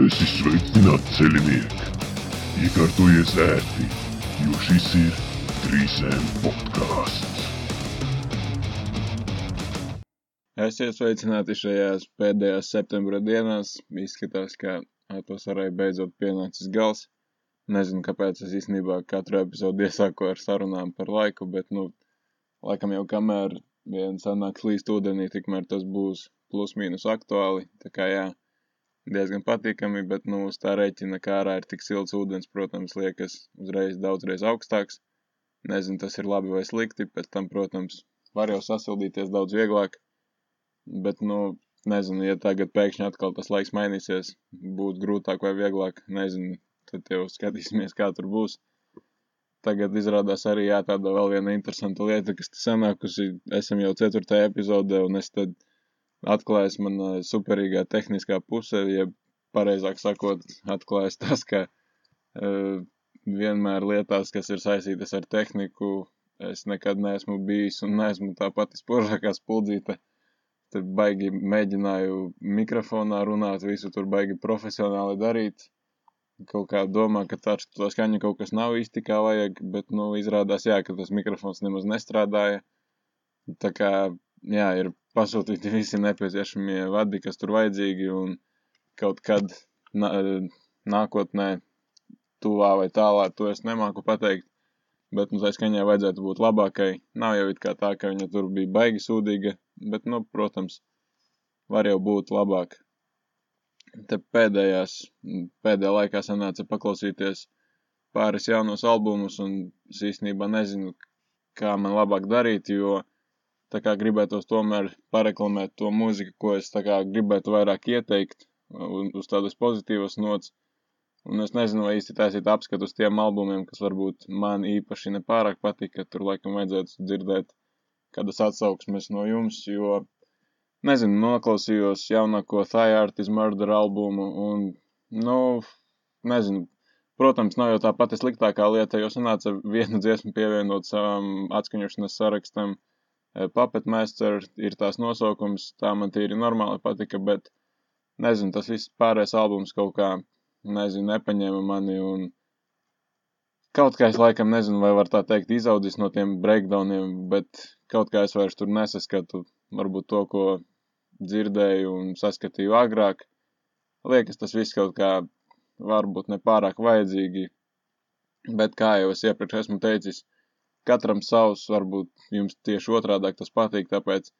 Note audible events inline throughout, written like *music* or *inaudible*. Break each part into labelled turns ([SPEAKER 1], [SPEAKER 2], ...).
[SPEAKER 1] Esi sveicināts ceļinieki! Iekārtojies ērti, jo šis ir trīsēm podkāsts.
[SPEAKER 2] Esiet sveicināti šajās pēdējās septembra dienās. Izskatās, ka atvasarai beidzot pienācis gals. Nezinu, kāpēc es īstenībā katru epizodu iesāku ar sarunām par laiku, bet, nu, laikam jau kamēr viens sanāks līst ūdenī, tikmēr tas būs plus mīnus aktuāli. Tā kā jā, diezgan patīkami, bet, nu, uz tā rēķina, kā ārā ir tik silts ūdens, protams, liekas uzreiz daudzreiz augstāks. Nezinu, tas ir labi vai slikti, pēc tam, protams, var jau sasildīties daudz vieglāk. Bet, nu, nezinu, ja tagad pēkšņi atkal tas laiks mainīsies, būs grūtāk vai vieglāk, nezinu, tad jau skatīsimies, kā tur būs. Tagad izrādās arī jā, tāda vēl viena interesanta lieta, kas te sanākusi. Esam jau ceturtajā epizodē, un es tad atklājas mana superīgā tehniskā puse, ja pareizāk sakot, atklājas tas, ka uh, vienmēr lietās, kas ir saistītas ar tehniku, es nekad neesmu bijis un neesmu tā pati spožākā spuldzīte. Tad baigi mēģināju mikrofonā runāt, visu tur baigi profesionāli darīt. Kaut kā domā, ka tā, tā skaņa kaut kas nav īsti kā vajag, bet, nu, izrādās, jā, ka tas mikrofons nemaz nestrādāja. Tā kā, jā, ir pasūtīti visi nepieciešamie vadi, kas tur vajadzīgi, un kaut kad nā, nākotnē, tuvā vai tālā, to es nemāku pateikt. Bet, nu, tā skaņā vajadzētu būt labākai. Nav jau it kā tā, ka viņa tur bija baigi sūdīga, bet, nu, protams, var jau būt labāk. Te pēdējās, pēdējā laikā sanāca paklausīties pāris jaunos albumus, un es īstenībā nezinu, kā man labāk darīt, jo tā kā gribētos tomēr pareklamēt to mūziku, ko es kā gribētu vairāk ieteikt uz tādas pozitīvas nots. Un es nezinu, vai īsti taisīt apskatu uz tiem albumiem, kas varbūt man īpaši nepārāk patika. Tur laikam vajadzētu dzirdēt kādas atsauksmes no jums, jo, nezinu, noklausījos jaunāko Thai Art is Murder albumu un, nu, nezinu, protams, nav jau tā pati sliktākā lieta, jo sanāca vienu dziesmu pievienot savam atskaņošanas sarakstam. Puppet Master ir tās nosaukums, tā man tīri normāli patika, bet, nezinu, tas viss pārējais albums kaut kā nezinu, nepaņēma mani un kaut kā es laikam nezinu, vai var tā teikt izaudzis no tiem breakdowniem, bet kaut kā es vairs tur nesaskatu varbūt to, ko dzirdēju un saskatīju agrāk. Liekas, tas viss kaut kā varbūt nepārāk vajadzīgi, bet kā jau es iepriekš esmu teicis, katram savs, varbūt jums tieši otrādāk tas patīk, tāpēc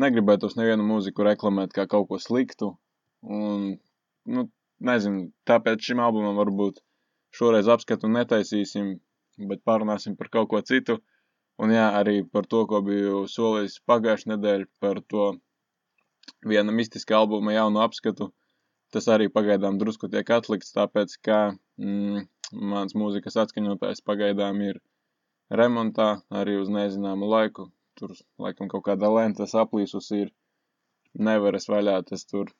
[SPEAKER 2] negribētos nevienu mūziku reklamēt kā kaut ko sliktu, un, nu, nezinu, tāpēc šim albumam varbūt šoreiz apskatu netaisīsim, bet parunāsim par kaut ko citu. Un jā, arī par to, ko biju solījis pagājušajā nedēļā, par to viena mistiska albuma jaunu apskatu. Tas arī pagaidām drusku tiek atlikts, tāpēc, ka mm, mans mūzikas atskaņotājs pagaidām ir remontā, arī uz nezināmu laiku. Tur laikam kaut kāda lenta saplīsus ir, nevaras vaļā tas tur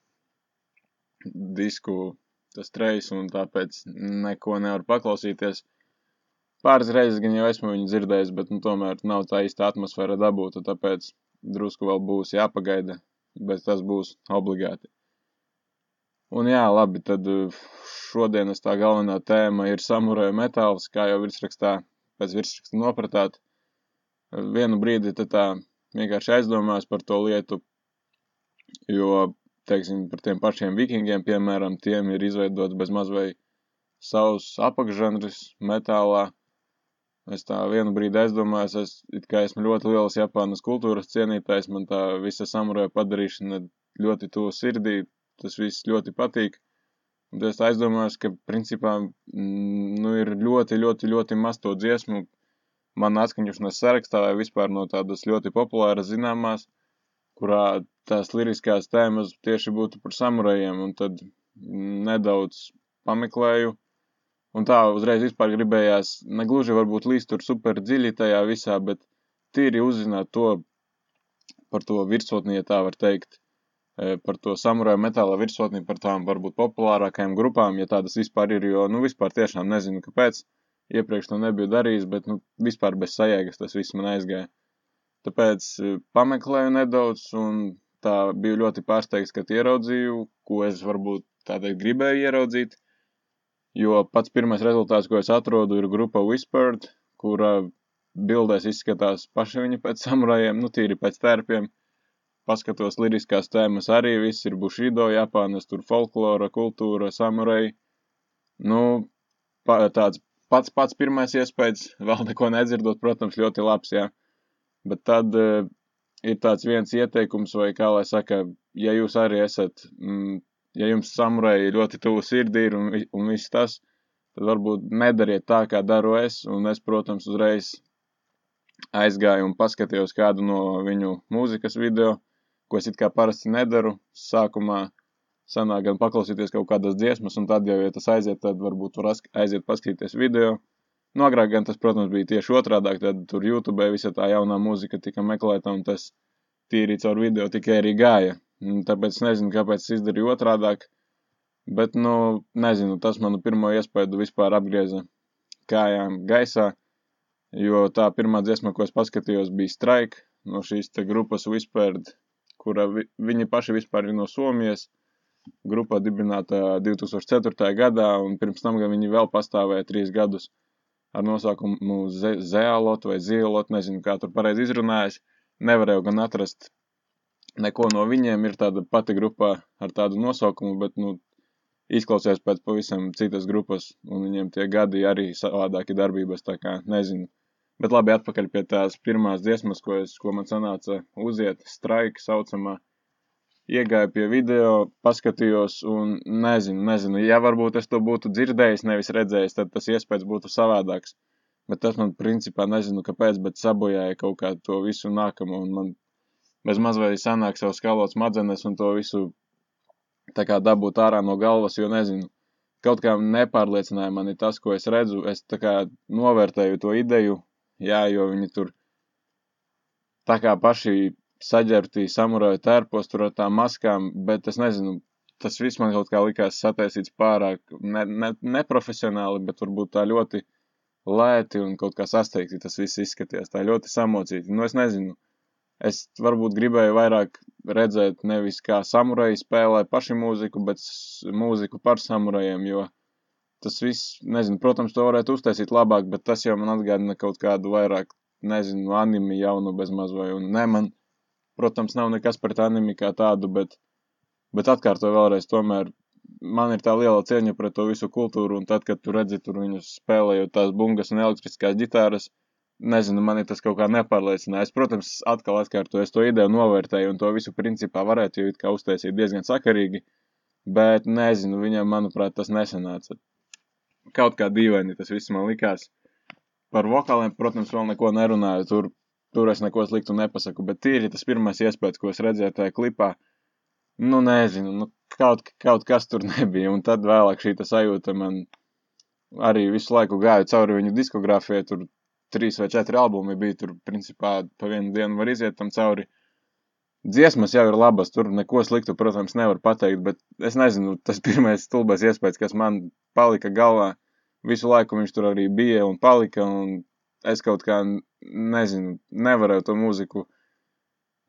[SPEAKER 2] disku tas trejs, un tāpēc neko nevaru paklausīties. Pāris reizes gan jau esmu viņu dzirdējis, bet nu, tomēr nav tā īsta atmosfēra dabūta, tāpēc drusku vēl būs jāpagaida, bet tas būs obligāti. Un jā, labi, tad šodienas tā galvenā tēma ir samuraju metāls, kā jau virsrakstā, pēc virsraksta nopratāt. Vienu brīdi tā vienkārši aizdomās par to lietu, jo teiksim, par tiem pašiem vikingiem, piemēram, tiem ir izveidots bez maz vai savs apakšžanris metālā. Es tā vienu brīdi aizdomājos, es it kā esmu ļoti liels Japānas kultūras cienītājs, man tā visa samuraja padarīšana ļoti tuvu sirdī, tas viss ļoti patīk. Un es aizdomājos, ka principā mm, nu, ir ļoti, ļoti, ļoti maz to dziesmu man atskaņošanas sarakstā vai vispār no tādas ļoti populāras zināmās, kurā tās liriskās tēmas tieši būtu par samurajiem, un tad nedaudz pameklēju. Un tā uzreiz vispār gribējās, negluži varbūt līst tur super dziļi tajā visā, bet tīri uzzināt to par to virsotni, ja tā var teikt, par to samuraju metāla virsotni, par tām varbūt populārākajām grupām, ja tādas vispār ir, jo, nu, vispār tiešām nezinu, kāpēc. Iepriekš to nebiju darījis, bet, nu, vispār bez sajēgas tas viss man aizgāja. Tāpēc e, pameklēju nedaudz un tā biju ļoti pārsteigts, kad ieraudzīju, ko es varbūt tā teikt, gribēju ieraudzīt. Jo pats pirmais rezultāts, ko es atrodu, ir grupa Whispered, kura bildēs izskatās paši viņi pēc samurajiem, nu tīri pēc tērpiem. Paskatos liriskās tēmas arī, viss ir Bushido, Japānas, tur folklora, kultūra, samurai. Nu, pa, tāds pats pats pirmais iespējas, *laughs* vēl neko nedzirdot, protams, ļoti labs, jā. Bet tad uh, ir tāds viens ieteikums, vai kā lai saka, ja jūs arī esat, mm, ja jums samurai ļoti tuvu sirdī ir un, un viss tas, tad varbūt nedariet tā, kā daru es, un es, protams, uzreiz aizgāju un paskatījos kādu no viņu mūzikas video, ko es it kā parasti nedaru. Sākumā sanāk gan paklausīties kaut kādas dziesmas, un tad jau, ja tas aiziet, tad varbūt var aiziet paskatīties video. Nu, agrāk gan tas, protams, bija tieši otrādāk, tad tur YouTube visa tā jaunā mūzika tika meklēta, un tas tīri caur video tikai arī gāja. Tāpēc nezinu, kāpēc es izdarīju otrādāk, bet, nu, nezinu, tas manu pirmo iespēju vispār apgrieza kājām gaisā, jo tā pirmā dziesma, ko es paskatījos, bija Strike no šīs grupas Whispered, kura vi, viņi paši vispār ir no Somijas. Grupa dibināta 2004. gadā, un pirms tam viņi vēl pastāvēja trīs gadus ar nosaukumu Zealot vai Zielot, nezinu, kā tur pareizi izrunājas. Nevarēju gan atrast neko no viņiem, ir tāda pati grupa ar tādu nosaukumu, bet, nu, izklausās pēc pavisam citas grupas, un viņiem tie gadi arī savādāki darbības, tā kā nezinu. Bet labi, atpakaļ pie tās pirmās dziesmas, ko, es, ko man sanāca uziet, straika saucamā. Iegāju pie video, paskatījos un nezinu, nezinu, ja varbūt es to būtu dzirdējis, nevis redzējis, tad tas iespējas būtu savādāks. Bet tas man principā nezinu, kāpēc, bet sabojāja kaut kā to visu nākamo un man bez mazvai sanāk savu skalot smadzenes un to visu tā kā dabūt ārā no galvas, jo nezinu. Kaut kā nepārliecināja mani tas, ko es redzu. Es tā kā novērtēju to ideju, jā, jo viņi tur tā kā paši saģērbtī samuraju tērpos tur ar tām maskām, bet es nezinu, tas viss man kaut kā likās sataisīts pārāk ne, ne, neprofesionāli, bet varbūt tā ļoti lēti un kaut kā sasteigti tas viss izskaties, tā ļoti samocīti. Nu, es nezinu, es varbūt gribēju vairāk redzēt nevis kā samuraji spēlē paši mūziku, bet mūziku par samurajiem, jo tas viss, nezinu, protams, to varētu uztaisīt labāk, bet tas jau man atgādina kaut kādu vairāk, nezinu, animi jaunu bez maz vai, un ne, man, protams, nav nekas pret animi kā tādu, bet, bet atkārtoju vēlreiz, tomēr man ir tā liela cieņa pret to visu kultūru, un tad, kad tu redzi tur viņus spēlējot tās bungas un elektriskās ģitāras, nezinu, man ir tas kaut kā nepārliecināja. Es, protams, atkal atkārtoju, es to ideju novērtēju, un to visu principā varētu jau it kā uztaisīt diezgan sakarīgi, bet nezinu, viņam, manuprāt, tas nesanāca kaut kā dīvaini tas viss man likās. Par vokāliem, protams, vēl neko nerunāju, tur, tur es neko sliktu nepasaku, bet tīri tas pirmais iespējas, ko es redzēju tajā klipā, nu nezinu, nu kaut, kaut kas tur *laughs* nebija, un tad vēlāk šī sajūta man arī visu laiku gāju cauri viņu diskogrāfijai, tur trīs vai četri albumi bija, tur principā pa vienu dienu var iziet tam cauri. Dziesmas jau ir labas, tur neko sliktu, protams, nevar pateikt, bet es nezinu, tas *laughs* pirmais stulbais iespējas, kas man palika galvā, visu laiku viņš tur arī bija un palika, un es kaut kā, nezinu, nevarēju to mūziku,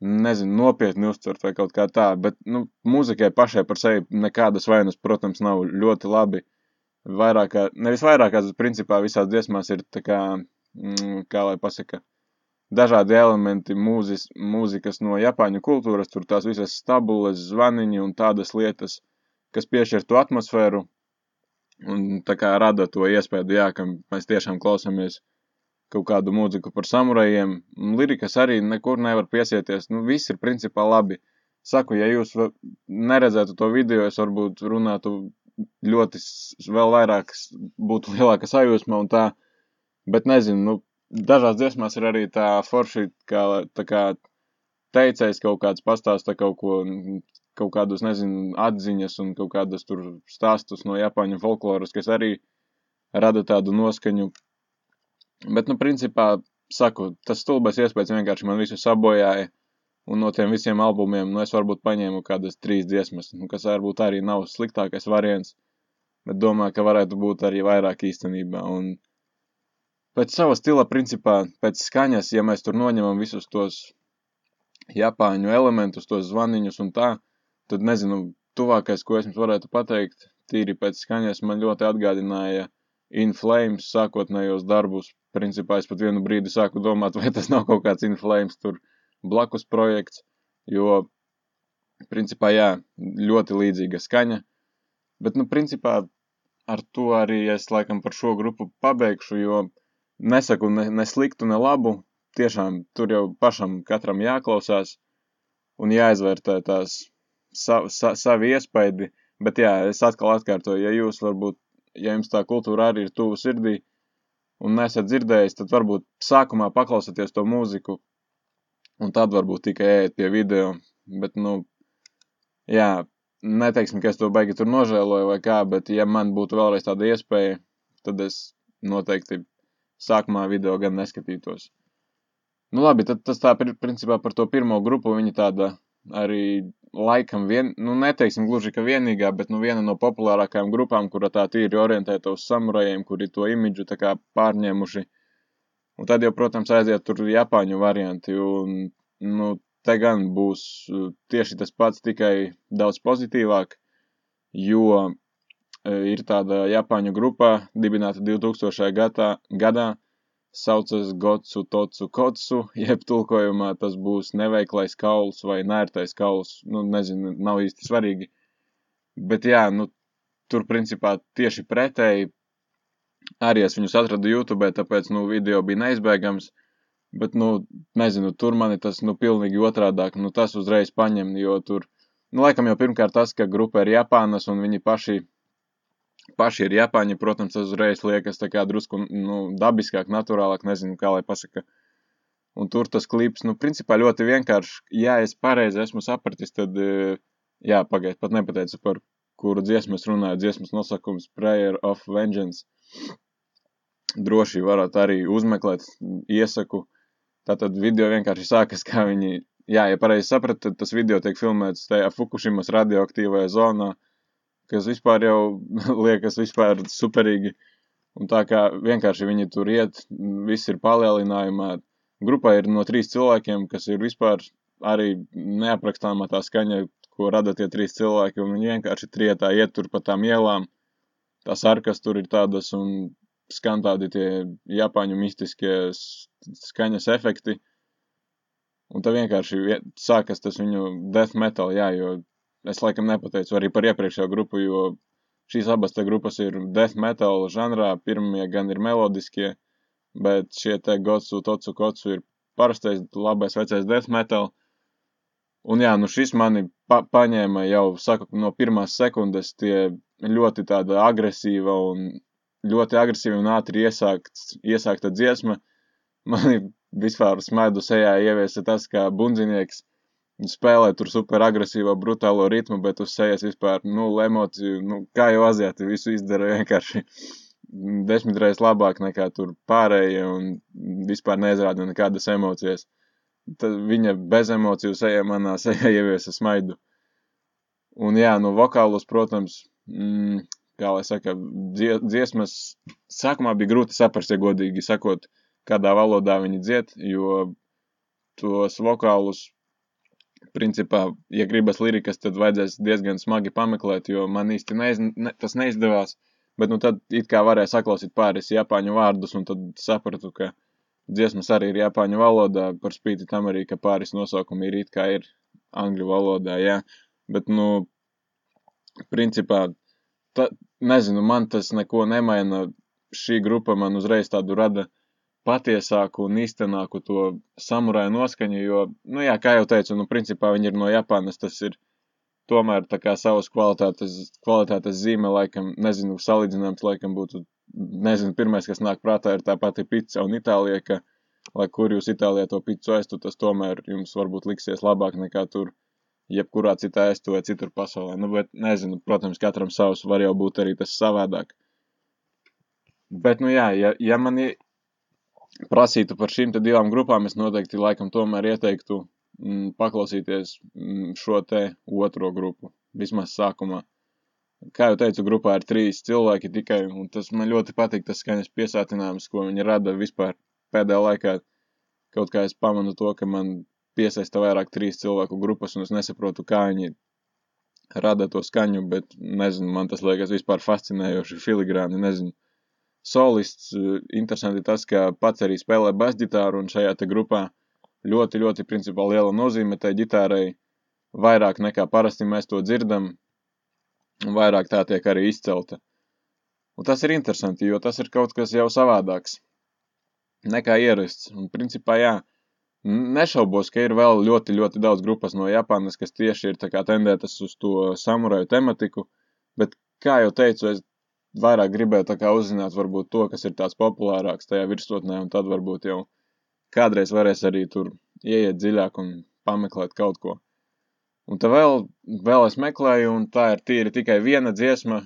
[SPEAKER 2] nezinu, nopietni uztvert vai kaut kā tā, bet, nu, mūzikai pašai par sevi nekādas vainas, protams, nav ļoti labi. Vairāk, kā, nevis vairāk, kā, principā visās dziesmās ir tā kā, mm, kā lai pasaka, dažādi elementi mūzis, mūzikas no Japāņu kultūras, tur tās visas stabules, zvaniņi un tādas lietas, kas piešķir to atmosfēru un tā kā rada to iespēju, jā, ka mēs tiešām klausamies kaut kādu mūziku par samurajiem. Lirikas arī nekur nevar piesieties, nu viss ir principā labi. Saku, ja jūs neredzētu to video, es varbūt runātu ļoti vēl vairāk, būtu *laughs* lielāka sajūsma un tā, bet nezinu, nu, dažās dziesmās ir arī tā forši, kā, tā kā teicējs kaut kāds pastāsta kaut ko, kaut kādus, nezinu, atziņas un kaut kādas tur stāstus no Japāņu folkloras, kas arī rada tādu noskaņu. Bet, nu, principā, saku, tas stulbais iespējas vienkārši man visu sabojāja, un no tiem visiem albumiem, nu, es varbūt paņēmu kādas trīs dziesmas, nu, kas varbūt arī nav sliktākais variants, bet domāju, ka varētu būt arī vairāk īstenībā, un pēc sava stila, principā, pēc skaņas, ja mēs tur noņemam visus tos japāņu elementus, tos zvaniņus un tā, tad nezinu, tuvākais, ko es jums varētu pateikt, tīri pēc skaņas, man ļoti atgādināja In Flames sākotnējos darbus. Principā es pat vienu brīdi sāku domāt, vai tas nav kaut kāds In Flames tur blakus projekts, jo, principā, jā, ļoti līdzīga skaņa. Bet, nu, principā, ar to arī es laikam par šo grupu pabeigšu, jo nesaku ne, ne sliktu, ne labu. Tiešām tur jau pašam katram jāklausās un jāizvērtē tās sa, sa, savi iespaidi. Bet jā, es atkal atkārtoju, ja jūs varbūt, ja jums tā kultūra arī ir tuvu sirdī un nesat dzirdējis, tad varbūt sākumā paklausieties to mūziku un tad varbūt tikai ejiet pie video. Bet, nu, jā, neteiksim, ka es to baigi tur nožēloju vai kā, bet ja man būtu vēlreiz tāda iespēja, tad es noteikti sākumā video gan neskatītos. Nu labi, tad tas tā principā par to pirmo grupu, viņa tāda arī laikam, vien, nu neteiksim gluži, ka vienīgā, bet nu viena no populārākajām grupām, kura tā tīri orientēta uz samurajiem, kuri to imidžu pārņēmuši. Un tad jau, protams, aiziet tur Japāņu varianti, un, nu, te gan būs uh, tieši tas pats, tikai daudz pozitīvāk, jo ir tāda Japāņu grupa, dibināta 2000. gadā, gadā saucas Gotsu Totsu Kotsu, *laughs* jeb tulkojumā tas būs neveiklais kauls vai nērtais kauls, nu, nezinu, nav īsti svarīgi. Bet jā, nu, tur principā tieši pretēji, arī es viņus atradu YouTube, tāpēc, nu, video bija neizbēgams, bet, nu, nezinu, tur mani tas, nu, pilnīgi otrādāk, nu, tas uzreiz paņem, jo tur, nu, laikam jau pirmkārt tas, ka grupa ir Japānas un viņi paši paši ir Japāņi, protams, tas uzreiz liekas tā kā drusku nu, dabiskāk, naturālāk, nezinu, kā lai pasaka. Un tur tas klips, nu, principā ļoti vienkārši, ja es pareizi esmu sapratis, tad, e, jā, pagaid, pat nepateicu, par kuru dziesmu es runāju, dziesmas nosakums Prayer of Vengeance. Droši varat arī uzmeklēt, iesaku. Tātad video vienkārši sākas, kā viņi, jā, ja pareizi saprat, tad tas video tiek filmēts tajā Fukushimas radioaktīvajā zonā, kas vispār jau *laughs* liekas vispār superīgi. Un tā kā vienkārši viņi tur iet, viss ir palielinājumā. Grupā ir no trīs cilvēkiem, kas ir vispār arī neaprakstāmā tā skaņa, ko rada tie trīs cilvēki, viņi vienkārši trietā iet tur pa tām ielām. Tās arkas tur ir tādas, un skan tādi tie japāņu mistiskie skaņas efekti. Un tā vienkārši sākas tas viņu death metal, jā, jo es laikam nepateicu arī par iepriekšējo grupu, jo šīs abas grupas ir death metal žanrā, pirmie gan ir melodiskie, bet šie te Gotsu, Totsu, Kotsu ir parastais labais vecais death metal. Un jā, nu šis mani pa paņēma jau, saku, no pirmās sekundes tie ļoti tāda agresīva un ļoti agresīva un ātri iesākts, iesākta dziesma. Mani vispār smaidu sejā ieviesa tas, kā bundzinieks spēlē tur super agresīvo, brutālo ritmu, bet uz sejas vispār, nu, emociju, nu, kā jau azieti, visu izdara *laughs* vienkārši desmitreiz labāk nekā tur pārējie un vispār neizrāda nekādas emocijas. Tad viņa bez emociju seja manā *laughs* sejā ieviesa smaidu. Un jā, nu, vokālus, protams, mm, kā lai saka, dziesmas sākumā bija grūti saprast, ja godīgi sakot, kādā valodā viņi dzied, jo tos vokālus principā, ja gribas lirikas, tad vajadzēs diezgan smagi pameklēt, jo man īsti neiz, ne, tas neizdevās. Bet nu tad it kā varēja saklausīt pāris japāņu vārdus, un tad sapratu, ka dziesmas arī ir japāņu valodā, par spīti tam arī, ka pāris nosaukumi ir it kā ir angļu valodā, jā. Bet, nu, principā, ta, nezinu, man tas neko nemaina. Šī grupa man uzreiz tādu rada patiesāku un īstenāku to samuraju noskaņu, jo, nu jā, kā jau teicu, nu principā viņi ir no Japānas, tas ir tomēr tā kā savas kvalitātes, kvalitātes zīme, laikam, nezinu, salīdzināms, laikam būtu, nezinu, pirmais, kas nāk prātā, ir tā pati pizza un Itālija, ka, lai kur jūs Itālijā to pizzu ēstu, tas tomēr jums varbūt liksies labāk nekā tur jebkurā citā ēstu vai citur pasaulē. Nu, bet, nezinu, protams, katram savs var jau būt arī tas savādāk. Bet, nu jā, ja, ja man prasītu par šīm divām grupām, es noteikti laikam tomēr ieteiktu mm, paklausīties mm, šo te otro grupu, vismaz sākumā. Kā jau teicu, grupā ir trīs cilvēki tikai, un tas man ļoti patīk, tas skaņas piesātinājums, ko viņi rada vispār pēdējā laikā. Kaut kā es pamanu to, ka man piesaista vairāk trīs cilvēku grupas, un es nesaprotu, kā viņi rada to skaņu, bet nezinu, man tas liekas vispār fascinējoši filigrāni, nezinu. Solists, interesanti tas, ka pats arī spēlē basģitāru un šajā grupā ļoti, ļoti principā liela nozīme tai ģitārai, vairāk nekā parasti mēs to dzirdam, un vairāk tā tiek arī izcelta. Un tas ir interesanti, jo tas ir kaut kas jau savādāks nekā ierasts. Un principā jā, Nešaubos, ka ir vēl ļoti, ļoti daudz grupas no Japānas, kas tieši ir tendētas uz to samuraju tematiku, bet, kā jau teicu, es vairāk gribēju tā kā uzzināt varbūt to, kas ir tāds populārāks tajā virsotnē, un tad varbūt jau kādreiz varēs arī tur ieiet dziļāk un pameklēt kaut ko. Un tā vēl, vēl es meklēju, un tā ir tīri tikai viena dziesma,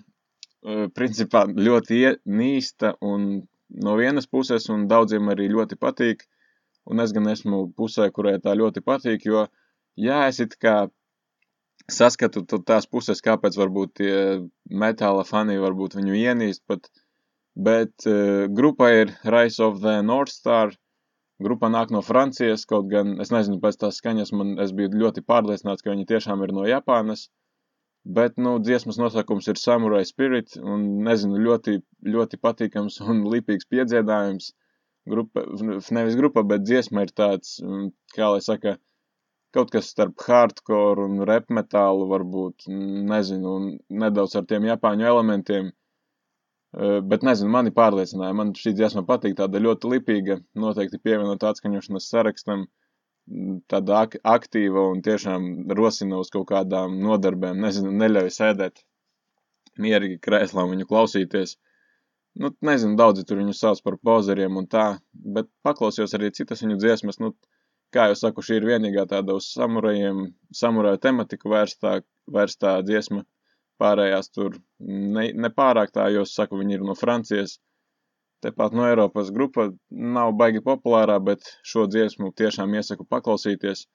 [SPEAKER 2] principā ļoti nīsta un no vienas puses, un daudziem arī ļoti patīk – un es gan esmu pusē, kurai tā ļoti patīk, jo, jā, es it kā saskatu tās puses, kāpēc varbūt tie metāla fani varbūt viņu ienīst, pat, bet uh, grupa ir Rise of the North Star, grupa nāk no Francijas, kaut gan, es nezinu, pēc tās skaņas man, es biju ļoti pārliecināts, ka viņi tiešām ir no Japānas, bet, nu, dziesmas nosakums ir Samurai Spirit, un, nezinu, ļoti, ļoti patīkams un lipīgs piedziedājums, grupa, nevis grupa, bet dziesma ir tāds, kā lai saka, kaut kas starp hardcore un rap metālu varbūt, nezinu, un nedaudz ar tiem japāņu elementiem, bet nezinu, mani pārliecināja, man šī dziesma patīk, tāda ļoti lipīga, noteikti pievienot atskaņošanas sarakstam, tāda ak aktīva un tiešām rosina uz kaut kādām nodarbēm, nezinu, neļauj sēdēt mierīgi krēslā viņu klausīties. Nu, nezinu, daudzi tur viņu sauc par pozeriem un tā, bet paklausījos arī citas viņu dziesmas, nu, kā jau saku, šī ir vienīgā tāda uz samurajiem, samuraju tematiku vērstā, vērstā dziesma, pārējās tur ne, nepārāk tā, jo, saku, viņi ir no Francijas, tepat no Eiropas grupa, nav baigi populārā, bet šo dziesmu tiešām iesaku paklausīties,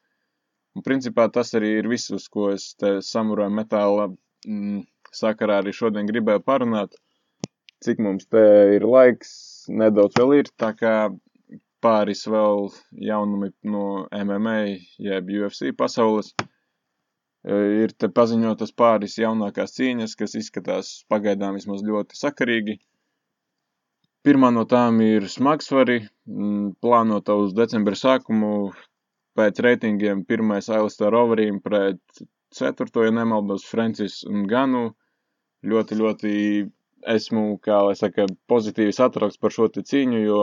[SPEAKER 2] un principā tas arī ir viss, uz ko es te samuraju metāla mm, sakarā arī šodien gribēju parunāt, cik mums te ir laiks, nedaudz vēl ir, tā kā pāris vēl jaunumi no MMA jeb UFC pasaules. E, ir te paziņotas pāris jaunākās cīņas, kas izskatās pagaidām vismaz ļoti sakarīgi. Pirmā no tām ir smagsvari, plānota uz decembra sākumu, pēc reitingiem pirmais Ailstar Overīm pret ceturto, ja nemaldos, Francis un Ganu. Ļoti, ļoti esmu, kā lai saka, pozitīvi satraukts par šo cīņu, jo,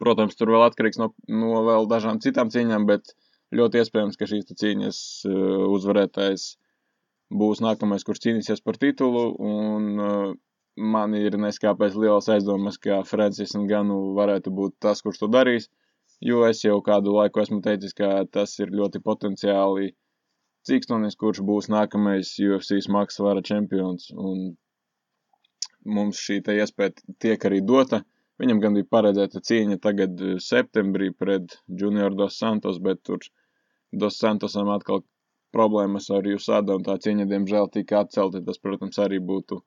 [SPEAKER 2] protams, tur vēl atkarīgs no, no vēl dažām citām cīņām, bet ļoti iespējams, ka šīs cīņas uh, uzvarētājs būs nākamais, kurš cīnīsies par titulu, un uh, man ir neskāpēc liels aizdomas, ka Francis Ganu varētu būt tas, kurš to darīs, jo es jau kādu laiku esmu teicis, ka tas ir ļoti potenciāli Cīkstonis, kurš būs nākamais UFC smagsvara čempions, un mums šī iespēja tiek arī dota. Viņam gan bija paredzēta cīņa tagad eh, septembrī pret Junior Dos Santos, bet tur Dos Santosam atkal problēmas ar Jusādu un tā cīņa, diemžēl, tika atcelta. Tas, protams, arī būtu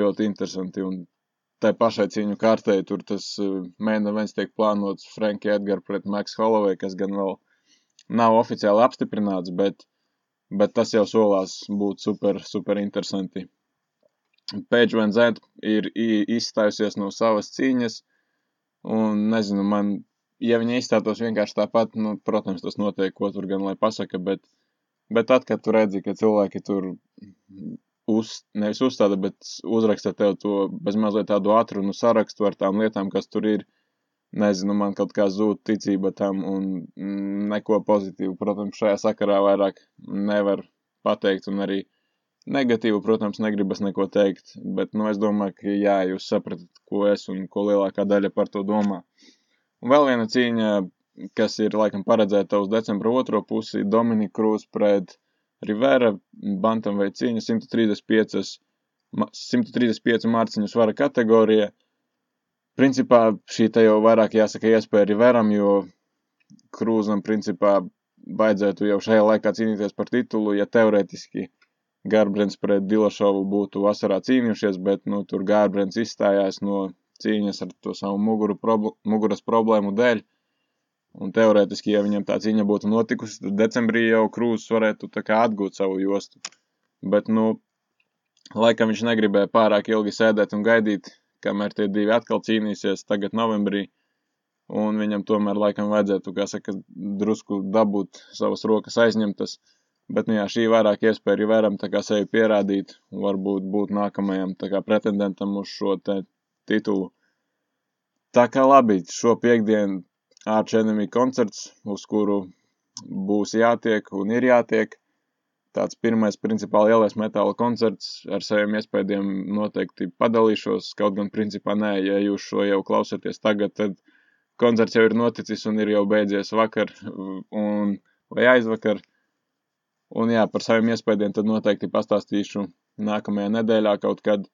[SPEAKER 2] ļoti interesanti. Un tai pašai cīņu kārtē tur tas eh, mēna viens tiek plānots Frankie Edgar pret Max Holloway, kas gan vēl nav oficiāli apstiprināts, bet, bet tas jau solās būt super, super interesanti. Zet ir izstājusies no savas cīņas, un nezinu, man, ja viņa izstātos vienkārši tāpat, nu, protams, tas notiek, ko tur gan lai pasaka, bet, bet tad, kad tu redzi, ka cilvēki tur uz, nevis uzstāda, bet uzraksta tev to bez mazliet tādu atrunu sarakstu ar tām lietām, kas tur ir, nezinu, man kaut kā zūd ticība tam un neko pozitīvu, protams, šajā sakarā vairāk nevar pateikt un arī Negatīvu, protams, negribas neko teikt, bet, nu, es domāju, ka jā, jūs sapratat, ko es un ko lielākā daļa par to domā. Un vēl viena cīņa, kas ir, laikam, paredzēta uz decembra otro pusi, Dominika Krūs pret Rivera, bantamvei cīņa 135, 135 mārciņu svara kategorija. Principā šī te jau vairāk jāsaka iespēja Riveram, jo Krūzam, principā, vajadzētu jau šajā laikā cīnīties par titulu, ja teoretiski Gārbrens pret Dilašovu būtu vasarā cīnījušies, bet nu, tur Gārbrens izstājās no cīņas ar to savu muguru proble muguras problēmu dēļ. Un teorētiski, ja viņam tā cīņa būtu notikusi, tad decembrī jau Krūzs varētu tā kā atgūt savu jostu. Bet, nu, laikam viņš negribēja pārāk ilgi sēdēt un gaidīt, kamēr tie divi atkal cīnīsies tagad novembrī. Un viņam tomēr laikam vajadzētu, kā saka, drusku dabūt savas rokas aizņemtas. Bet, nu jā, šī vairāk iespēja arī varam sevi pierādīt un varbūt būt nākamajam kā pretendentam uz šo titulu. Tā kā labi, šo piekdienu Arch Enemy koncerts, uz kuru būs jātiek un ir jātiek. Tāds pirmais, principā, lielais metāla koncerts ar saviem iespējām noteikti padalīšos. Kaut gan, principā, nē, ja jūs šo jau klausāties tagad, tad koncerts jau ir noticis un ir jau beidzies vakar un, vai aizvakar. Un jā, par saviem iespējām tad noteikti pastāstīšu nākamajā nedēļā kaut kad.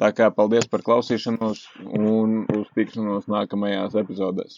[SPEAKER 2] Tā kā paldies par klausīšanos un uz tikšanos nākamajās epizodēs.